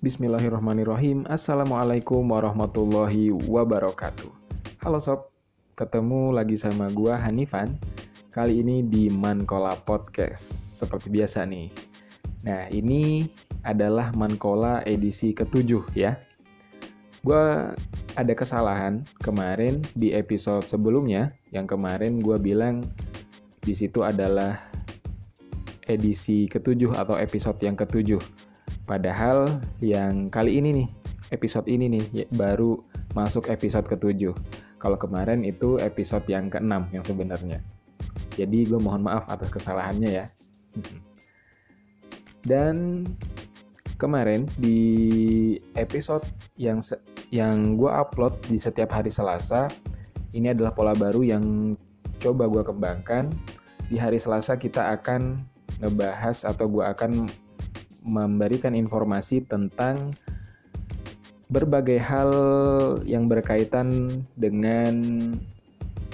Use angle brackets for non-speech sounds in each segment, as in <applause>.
Bismillahirrahmanirrahim. Assalamualaikum warahmatullahi wabarakatuh. Halo sob, ketemu lagi sama gua Hanifan. Kali ini di Mankola Podcast Seperti biasa nih. Nah ini adalah Mankola edisi ketujuh ya. Gua ada kesalahan kemarin di episode sebelumnya. Yang kemarin gua bilang di situ adalah edisi ketujuh atau episode yang ketujuh Padahal yang kali ini nih, episode ini nih ya, baru masuk episode ketujuh. Kalau kemarin itu episode yang keenam yang sebenarnya. Jadi gue mohon maaf atas kesalahannya ya. Dan kemarin di episode yang yang gue upload di setiap hari Selasa, ini adalah pola baru yang coba gue kembangkan. Di hari Selasa kita akan ngebahas atau gue akan memberikan informasi tentang berbagai hal yang berkaitan dengan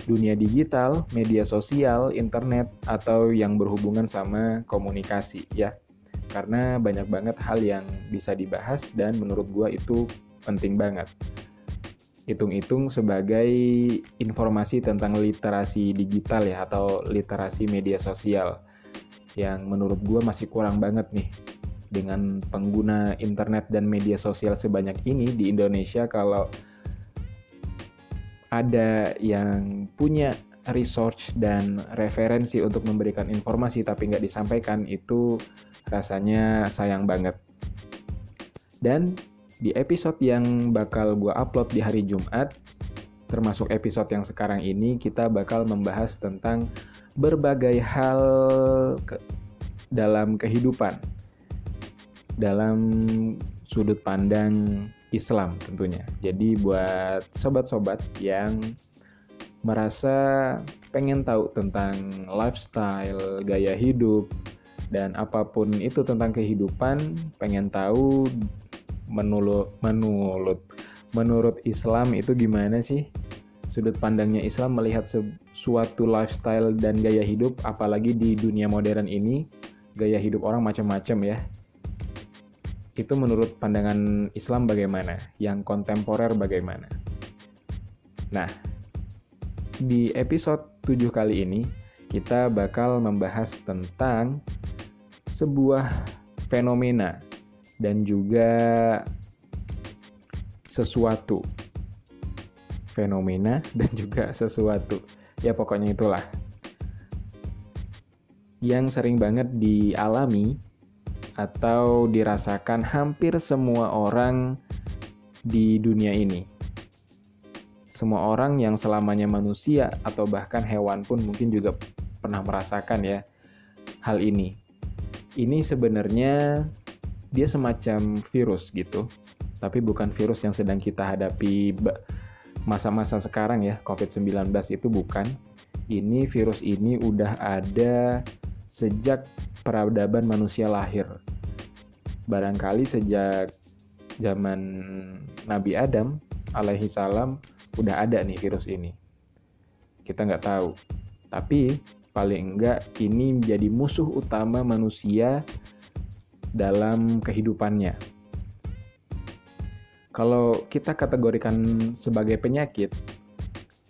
dunia digital, media sosial, internet, atau yang berhubungan sama komunikasi ya. Karena banyak banget hal yang bisa dibahas dan menurut gua itu penting banget. Hitung-hitung sebagai informasi tentang literasi digital ya atau literasi media sosial yang menurut gua masih kurang banget nih dengan pengguna internet dan media sosial sebanyak ini di Indonesia kalau ada yang punya research dan referensi untuk memberikan informasi tapi nggak disampaikan itu rasanya sayang banget. Dan di episode yang bakal gue upload di hari Jumat, termasuk episode yang sekarang ini, kita bakal membahas tentang berbagai hal ke dalam kehidupan dalam sudut pandang Islam tentunya. Jadi buat sobat-sobat yang merasa pengen tahu tentang lifestyle, gaya hidup, dan apa pun itu tentang kehidupan, pengen tahu menurut menurut menurut Islam itu gimana sih sudut pandangnya Islam melihat suatu lifestyle dan gaya hidup apalagi di dunia modern ini gaya hidup orang macam-macam ya itu menurut pandangan Islam bagaimana? Yang kontemporer bagaimana? Nah, di episode 7 kali ini kita bakal membahas tentang sebuah fenomena dan juga sesuatu. Fenomena dan juga sesuatu. Ya pokoknya itulah. Yang sering banget dialami atau dirasakan hampir semua orang di dunia ini. Semua orang yang selamanya manusia atau bahkan hewan pun mungkin juga pernah merasakan ya hal ini. Ini sebenarnya dia semacam virus gitu, tapi bukan virus yang sedang kita hadapi masa-masa sekarang ya, COVID-19 itu bukan. Ini virus ini udah ada sejak peradaban manusia lahir. Barangkali sejak zaman Nabi Adam alaihi salam udah ada nih virus ini. Kita nggak tahu. Tapi paling enggak ini menjadi musuh utama manusia dalam kehidupannya. Kalau kita kategorikan sebagai penyakit,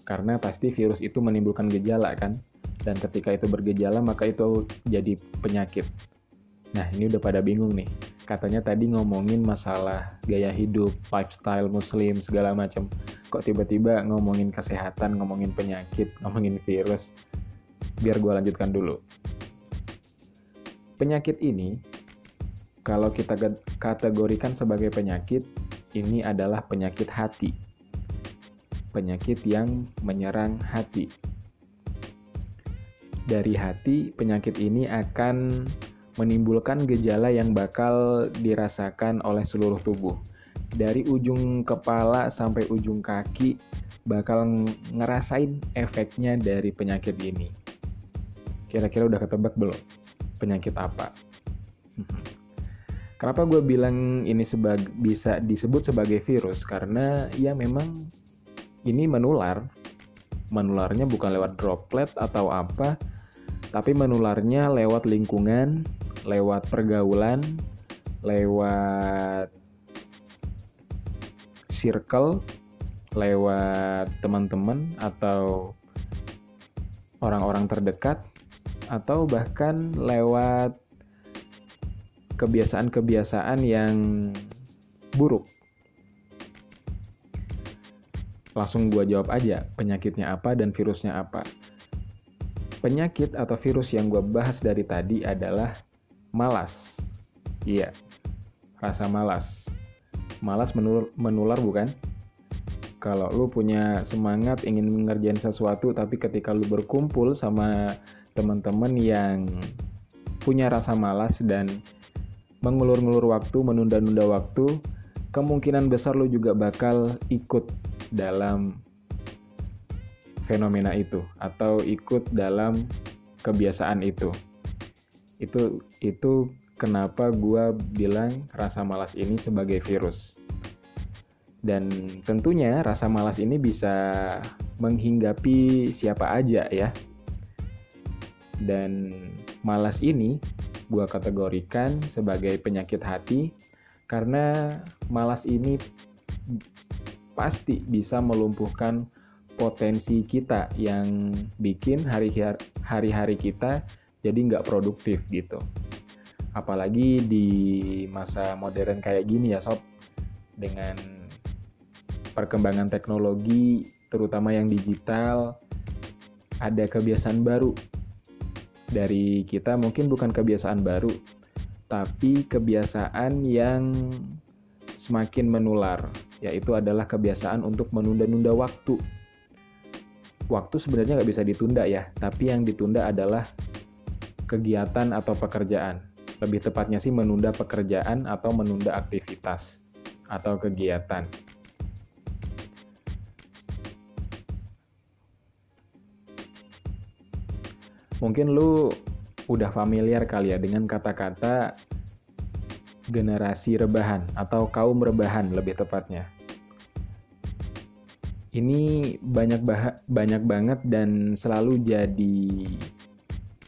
karena pasti virus itu menimbulkan gejala kan, dan ketika itu bergejala maka itu jadi penyakit. Nah ini udah pada bingung nih. Katanya tadi ngomongin masalah gaya hidup, lifestyle muslim, segala macam. Kok tiba-tiba ngomongin kesehatan, ngomongin penyakit, ngomongin virus. Biar gue lanjutkan dulu. Penyakit ini, kalau kita kategorikan sebagai penyakit, ini adalah penyakit hati. Penyakit yang menyerang hati dari hati, penyakit ini akan menimbulkan gejala yang bakal dirasakan oleh seluruh tubuh. Dari ujung kepala sampai ujung kaki bakal ngerasain efeknya dari penyakit ini. Kira-kira udah ketebak belum? Penyakit apa? <laughs> Kenapa gue bilang ini sebag bisa disebut sebagai virus? Karena ya memang ini menular. Menularnya bukan lewat droplet atau apa, tapi menularnya lewat lingkungan, lewat pergaulan, lewat circle lewat teman-teman atau orang-orang terdekat atau bahkan lewat kebiasaan-kebiasaan yang buruk. Langsung gue jawab aja penyakitnya apa dan virusnya apa. Penyakit atau virus yang gue bahas dari tadi adalah malas. Iya, rasa malas. Malas menular, menular bukan? kalau lu punya semangat ingin mengerjain sesuatu tapi ketika lu berkumpul sama teman-teman yang punya rasa malas dan mengulur-ngulur waktu, menunda-nunda waktu, kemungkinan besar lu juga bakal ikut dalam fenomena itu atau ikut dalam kebiasaan itu. Itu itu kenapa gua bilang rasa malas ini sebagai virus. Dan tentunya rasa malas ini bisa menghinggapi siapa aja ya. Dan malas ini gue kategorikan sebagai penyakit hati karena malas ini pasti bisa melumpuhkan potensi kita yang bikin hari-hari kita jadi nggak produktif gitu. Apalagi di masa modern kayak gini ya sob, dengan perkembangan teknologi, terutama yang digital, ada kebiasaan baru dari kita. Mungkin bukan kebiasaan baru, tapi kebiasaan yang semakin menular, yaitu adalah kebiasaan untuk menunda-nunda waktu. Waktu sebenarnya nggak bisa ditunda ya, tapi yang ditunda adalah kegiatan atau pekerjaan. Lebih tepatnya sih menunda pekerjaan atau menunda aktivitas atau kegiatan. Mungkin lu udah familiar kali ya dengan kata-kata generasi rebahan atau kaum rebahan lebih tepatnya. Ini banyak bah banyak banget dan selalu jadi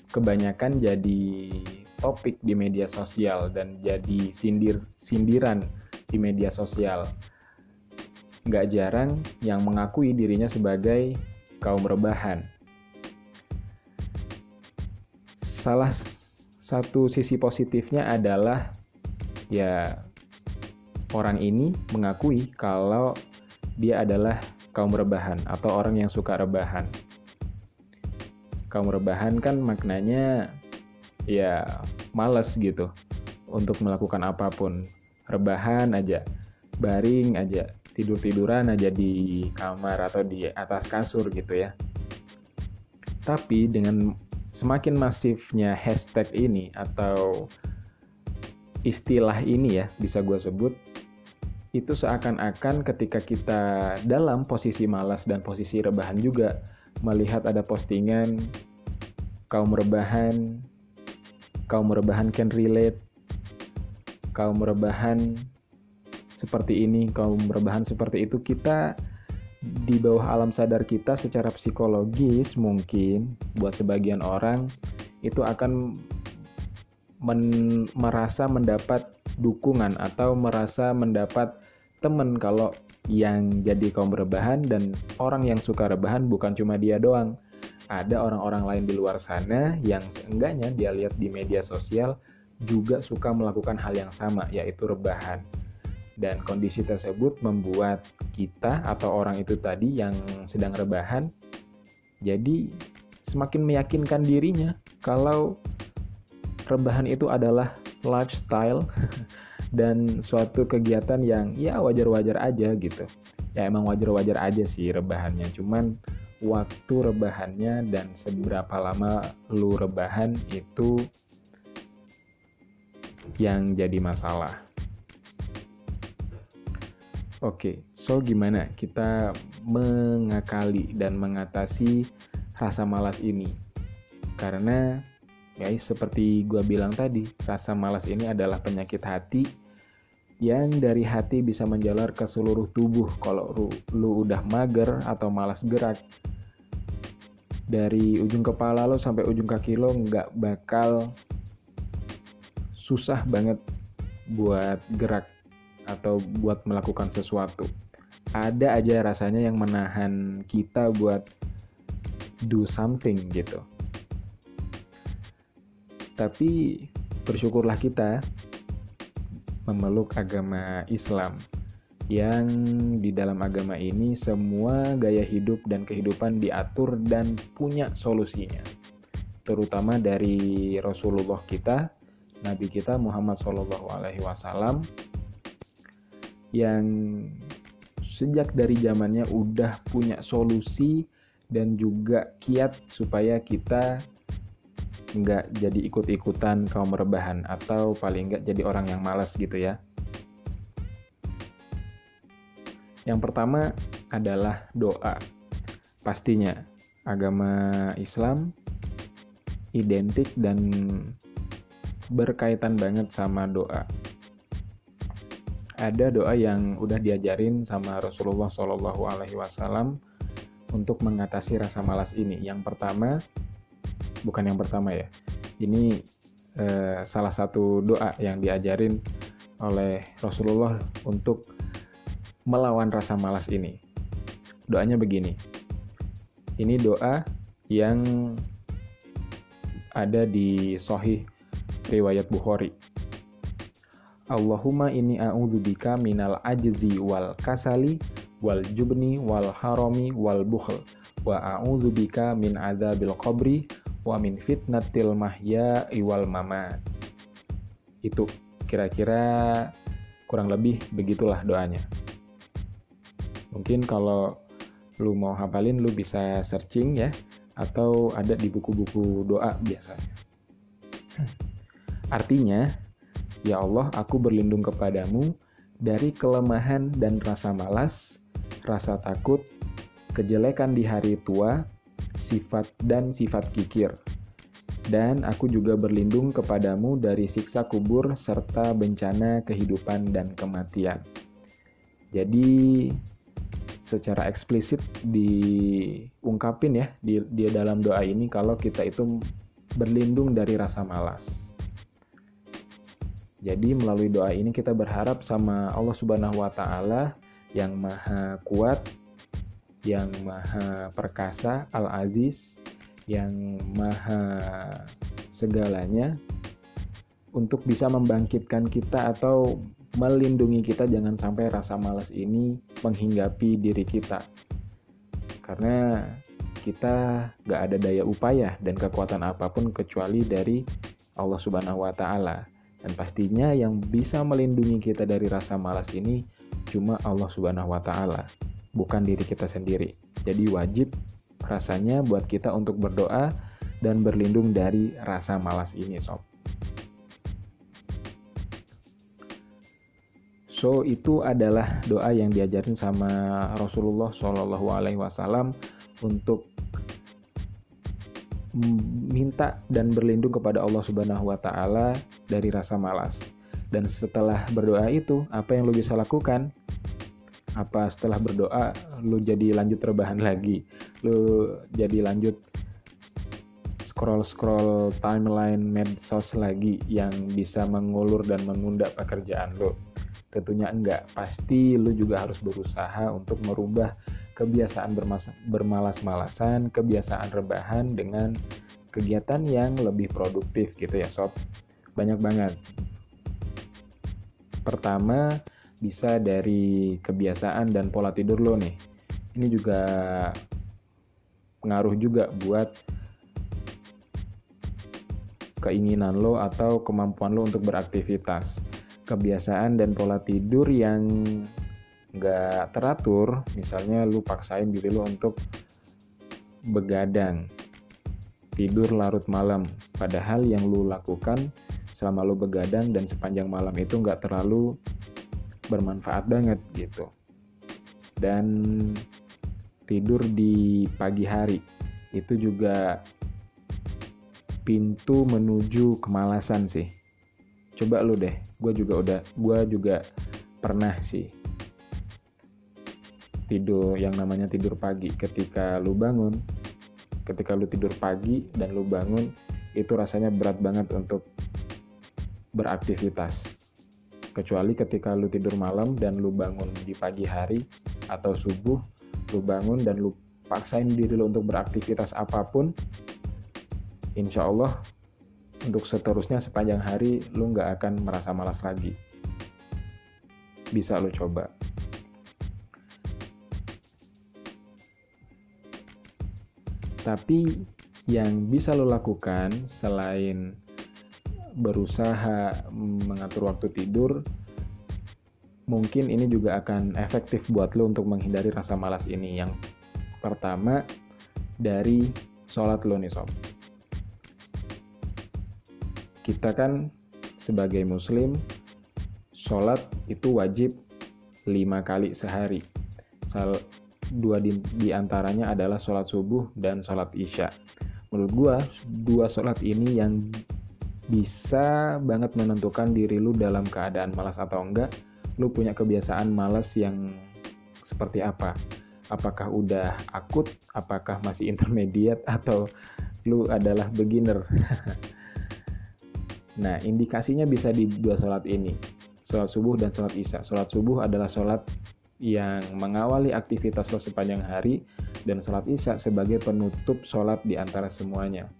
kebanyakan jadi topik di media sosial dan jadi sindir sindiran di media sosial. Nggak jarang yang mengakui dirinya sebagai kaum rebahan salah satu sisi positifnya adalah ya orang ini mengakui kalau dia adalah kaum rebahan atau orang yang suka rebahan. Kaum rebahan kan maknanya ya males gitu untuk melakukan apa pun. Rebahan aja, baring aja, tidur-tiduran aja di kamar atau di atas kasur gitu ya. Tapi dengan semakin masifnya hashtag ini atau istilah ini ya bisa gue sebut itu seakan-akan ketika kita dalam posisi malas dan posisi rebahan juga melihat ada postingan kaum rebahan kaum rebahan can relate kaum rebahan seperti ini kaum rebahan seperti itu kita di bawah alam sadar kita secara psikologis mungkin buat sebagian orang itu akan men merasa mendapat dukungan atau merasa mendapat teman kalau yang jadi kaum rebahan dan orang yang suka rebahan bukan cuma dia doang. Ada orang-orang lain di luar sana yang seenggaknya dia lihat di media sosial juga suka melakukan hal yang sama yaitu rebahan dan kondisi tersebut membuat kita atau orang itu tadi yang sedang rebahan jadi semakin meyakinkan dirinya kalau rebahan itu adalah lifestyle dan suatu kegiatan yang ya wajar-wajar aja gitu. Ya emang wajar-wajar aja sih rebahannya. Cuman waktu rebahannya dan seberapa lama lu rebahan itu yang jadi masalah. Oke, so gimana kita mengakali dan mengatasi rasa malas ini? Karena ya seperti gue bilang tadi, rasa malas ini adalah penyakit hati yang dari hati bisa menjalar ke seluruh tubuh kalau lu, lu udah mager atau malas gerak dari ujung kepala lo sampai ujung kaki lo nggak bakal susah banget buat gerak atau buat melakukan sesuatu. ada aja rasanya yang menahan kita buat do something gitu. Tapi bersyukurlah kita memeluk agama Islam yang di dalam agama ini semua gaya hidup dan kehidupan diatur dan punya solusinya. Terutama dari Rasulullah kita, Nabi kita Muhammad Shallallahu Alaihi Wasallam yang sejak dari zamannya udah punya solusi dan juga kiat supaya kita nggak jadi ikut-ikutan kaum rebahan atau paling nggak jadi orang yang malas gitu ya. Yang pertama adalah doa. Pastinya agama Islam identik dan berkaitan banget sama doa. Ada doa yang udah diajarin sama Rasulullah Wasallam untuk mengatasi rasa malas ini. Yang pertama, bukan yang pertama ya. Ini eh, salah satu doa yang diajarin oleh Rasulullah untuk melawan rasa malas ini. Doanya begini. Ini doa yang ada di Sahih riwayat Bukhari. Allahumma inni a'udzubika minal ajzi wal kasali wal jubni wal harami wal bukhl wa a'udzubika min adzabil qabri wa min fitnatil mahya wal mamat. Itu kira-kira kurang lebih begitulah doanya. Mungkin kalau lu mau hafalin lu bisa searching ya atau ada di buku-buku doa biasanya. Artinya, ya Allah, aku berlindung kepadamu dari kelemahan dan rasa malas, rasa takut, kejelekan di hari tua, sifat dan sifat kikir. Dan aku juga berlindung kepadamu dari siksa kubur serta bencana kehidupan dan kematian. Jadi, secara eksplisit diungkapin ya di, di dalam doa ini kalau kita itu berlindung dari rasa malas. Jadi melalui doa ini kita berharap sama Allah Subhanahu wa taala yang maha kuat, yang maha perkasa, Al-Aziz, yang maha segalanya untuk bisa membangkitkan kita atau melindungi kita jangan sampai rasa malas ini menghinggapi diri kita. Karena kita gak ada daya upaya dan kekuatan apa pun kecuali dari Allah Subhanahu wa Ta'ala. Dan pastinya yang bisa melindungi kita dari rasa malas ini cuma Allah Subhanahu wa Ta'ala, bukan diri kita sendiri. Jadi, wajib rasanya buat kita untuk berdoa dan berlindung dari rasa malas ini, sob. So itu adalah doa yang diajarin sama Rasulullah Shallallahu Alaihi Wasallam untuk minta dan berlindung kepada Allah Subhanahu Wa Taala dari rasa malas. Dan setelah berdoa itu, apa yang lo bisa lakukan? Apa setelah berdoa, lo jadi lanjut rebahan lagi? Lo jadi lanjut scroll-scroll timeline medsos lagi yang bisa mengulur dan menunda pekerjaan lo? Tentunya enggak. Pasti lu juga harus berusaha untuk merubah kebiasaan bermalas-malasan, kebiasaan rebahan dengan kegiatan yang lebih produktif gitu ya sob. Banyak banget. Pertama, bisa dari kebiasaan dan pola tidur lo nih. Ini juga pengaruh juga buat keinginan lo atau kemampuan lo untuk beraktivitas kebiasaan dan pola tidur yang nggak teratur, misalnya lu paksain diri lu untuk begadang, tidur larut malam, padahal yang lu lakukan selama lu begadang dan sepanjang malam itu nggak terlalu bermanfaat banget gitu. Dan tidur di pagi hari itu juga pintu menuju kemalasan sih. Coba lu deh gue juga udah gue juga pernah sih tidur yang namanya tidur pagi. Ketika lu bangun ketika lu tidur pagi dan lu bangun itu rasanya berat banget untuk beraktivitas kecuali ketika lu tidur malam dan lu bangun di pagi hari atau subuh lu bangun dan lu paksain diri lu untuk beraktivitas apa pun insya Allah untuk seterusnya sepanjang hari lu nggak akan merasa malas lagi. Bisa lu coba. Tapi yang bisa lo lakukan selain berusaha mengatur waktu tidur mungkin ini juga akan efektif buat lo untuk menghindari rasa malas ini. Yang pertama dari sholat lo nih sob. Kita kan sebagai muslim sholat itu wajib lima kali sehari. Dua di, di adalah sholat subuh dan sholat isya. Menurut gua dua sholat ini yang bisa banget menentukan diri lu dalam keadaan malas atau enggak lu punya kebiasaan malas yang seperti apa? Apakah udah akut? Apakah masih <laughs> intermediate? Atau lu adalah beginner? <laughs> Nah indikasinya bisa di dua sholat ini. Sholat subuh dan sholat isya. Sholat subuh adalah sholat yang mengawali aktivitas lo sepanjang hari dan sholat isya sebagai penutup sholat di antara semuanya.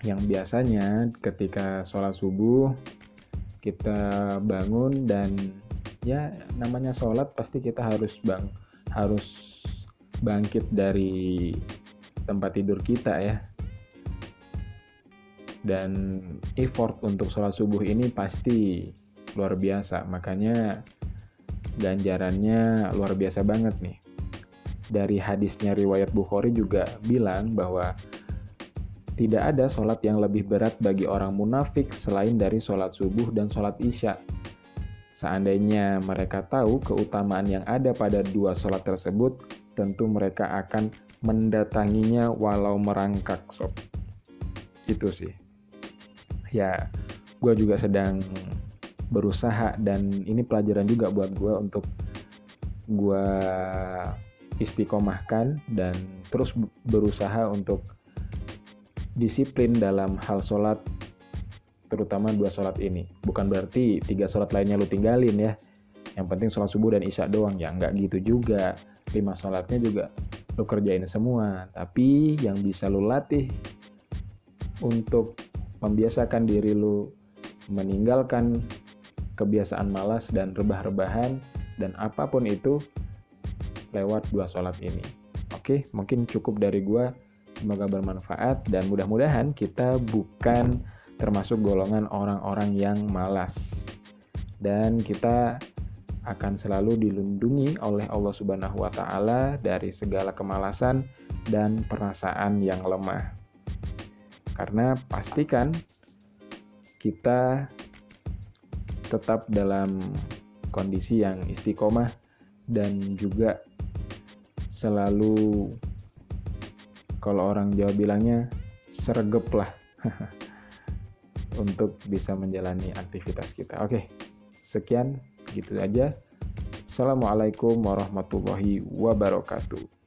Yang biasanya ketika sholat subuh kita bangun dan ya namanya sholat pasti kita harus bang harus bangkit dari tempat tidur kita ya dan effort untuk sholat subuh ini pasti luar biasa makanya ganjarannya luar biasa banget nih. Dari hadisnya riwayat Bukhari juga bilang bahwa tidak ada sholat yang lebih berat bagi orang munafik selain dari sholat subuh dan sholat isya. Seandainya mereka tahu keutamaan yang ada pada dua sholat tersebut, tentu mereka akan mendatanginya walau merangkak sob. Itu sih. Ya, gue juga sedang berusaha dan ini pelajaran juga buat gue untuk gue istiqomahkan dan terus berusaha untuk disiplin dalam hal sholat terutama dua sholat ini. Bukan berarti tiga sholat lainnya lu tinggalin ya. Yang penting sholat subuh dan isya doang. Ya nggak gitu juga. Lima sholatnya juga lu kerjain semua. Tapi yang bisa lu latih untuk membiasakan diri lu meninggalkan kebiasaan malas dan rebah-rebahan dan apa pun itu lewat dua sholat ini. Oke, mungkin cukup dari gua. Semoga bermanfaat dan mudah-mudahan kita bukan termasuk golongan orang-orang yang malas. Dan kita akan selalu dilindungi oleh Allah Subhanahu wa taala dari segala kemalasan dan perasaan yang lemah. Karena pastikan kita tetap dalam kondisi yang istiqomah dan juga selalu kalau orang Jawa bilangnya sergep lah <laughs> untuk bisa menjalani aktivitas kita. Oke, sekian gitu aja. Assalamualaikum warahmatullahi wabarakatuh.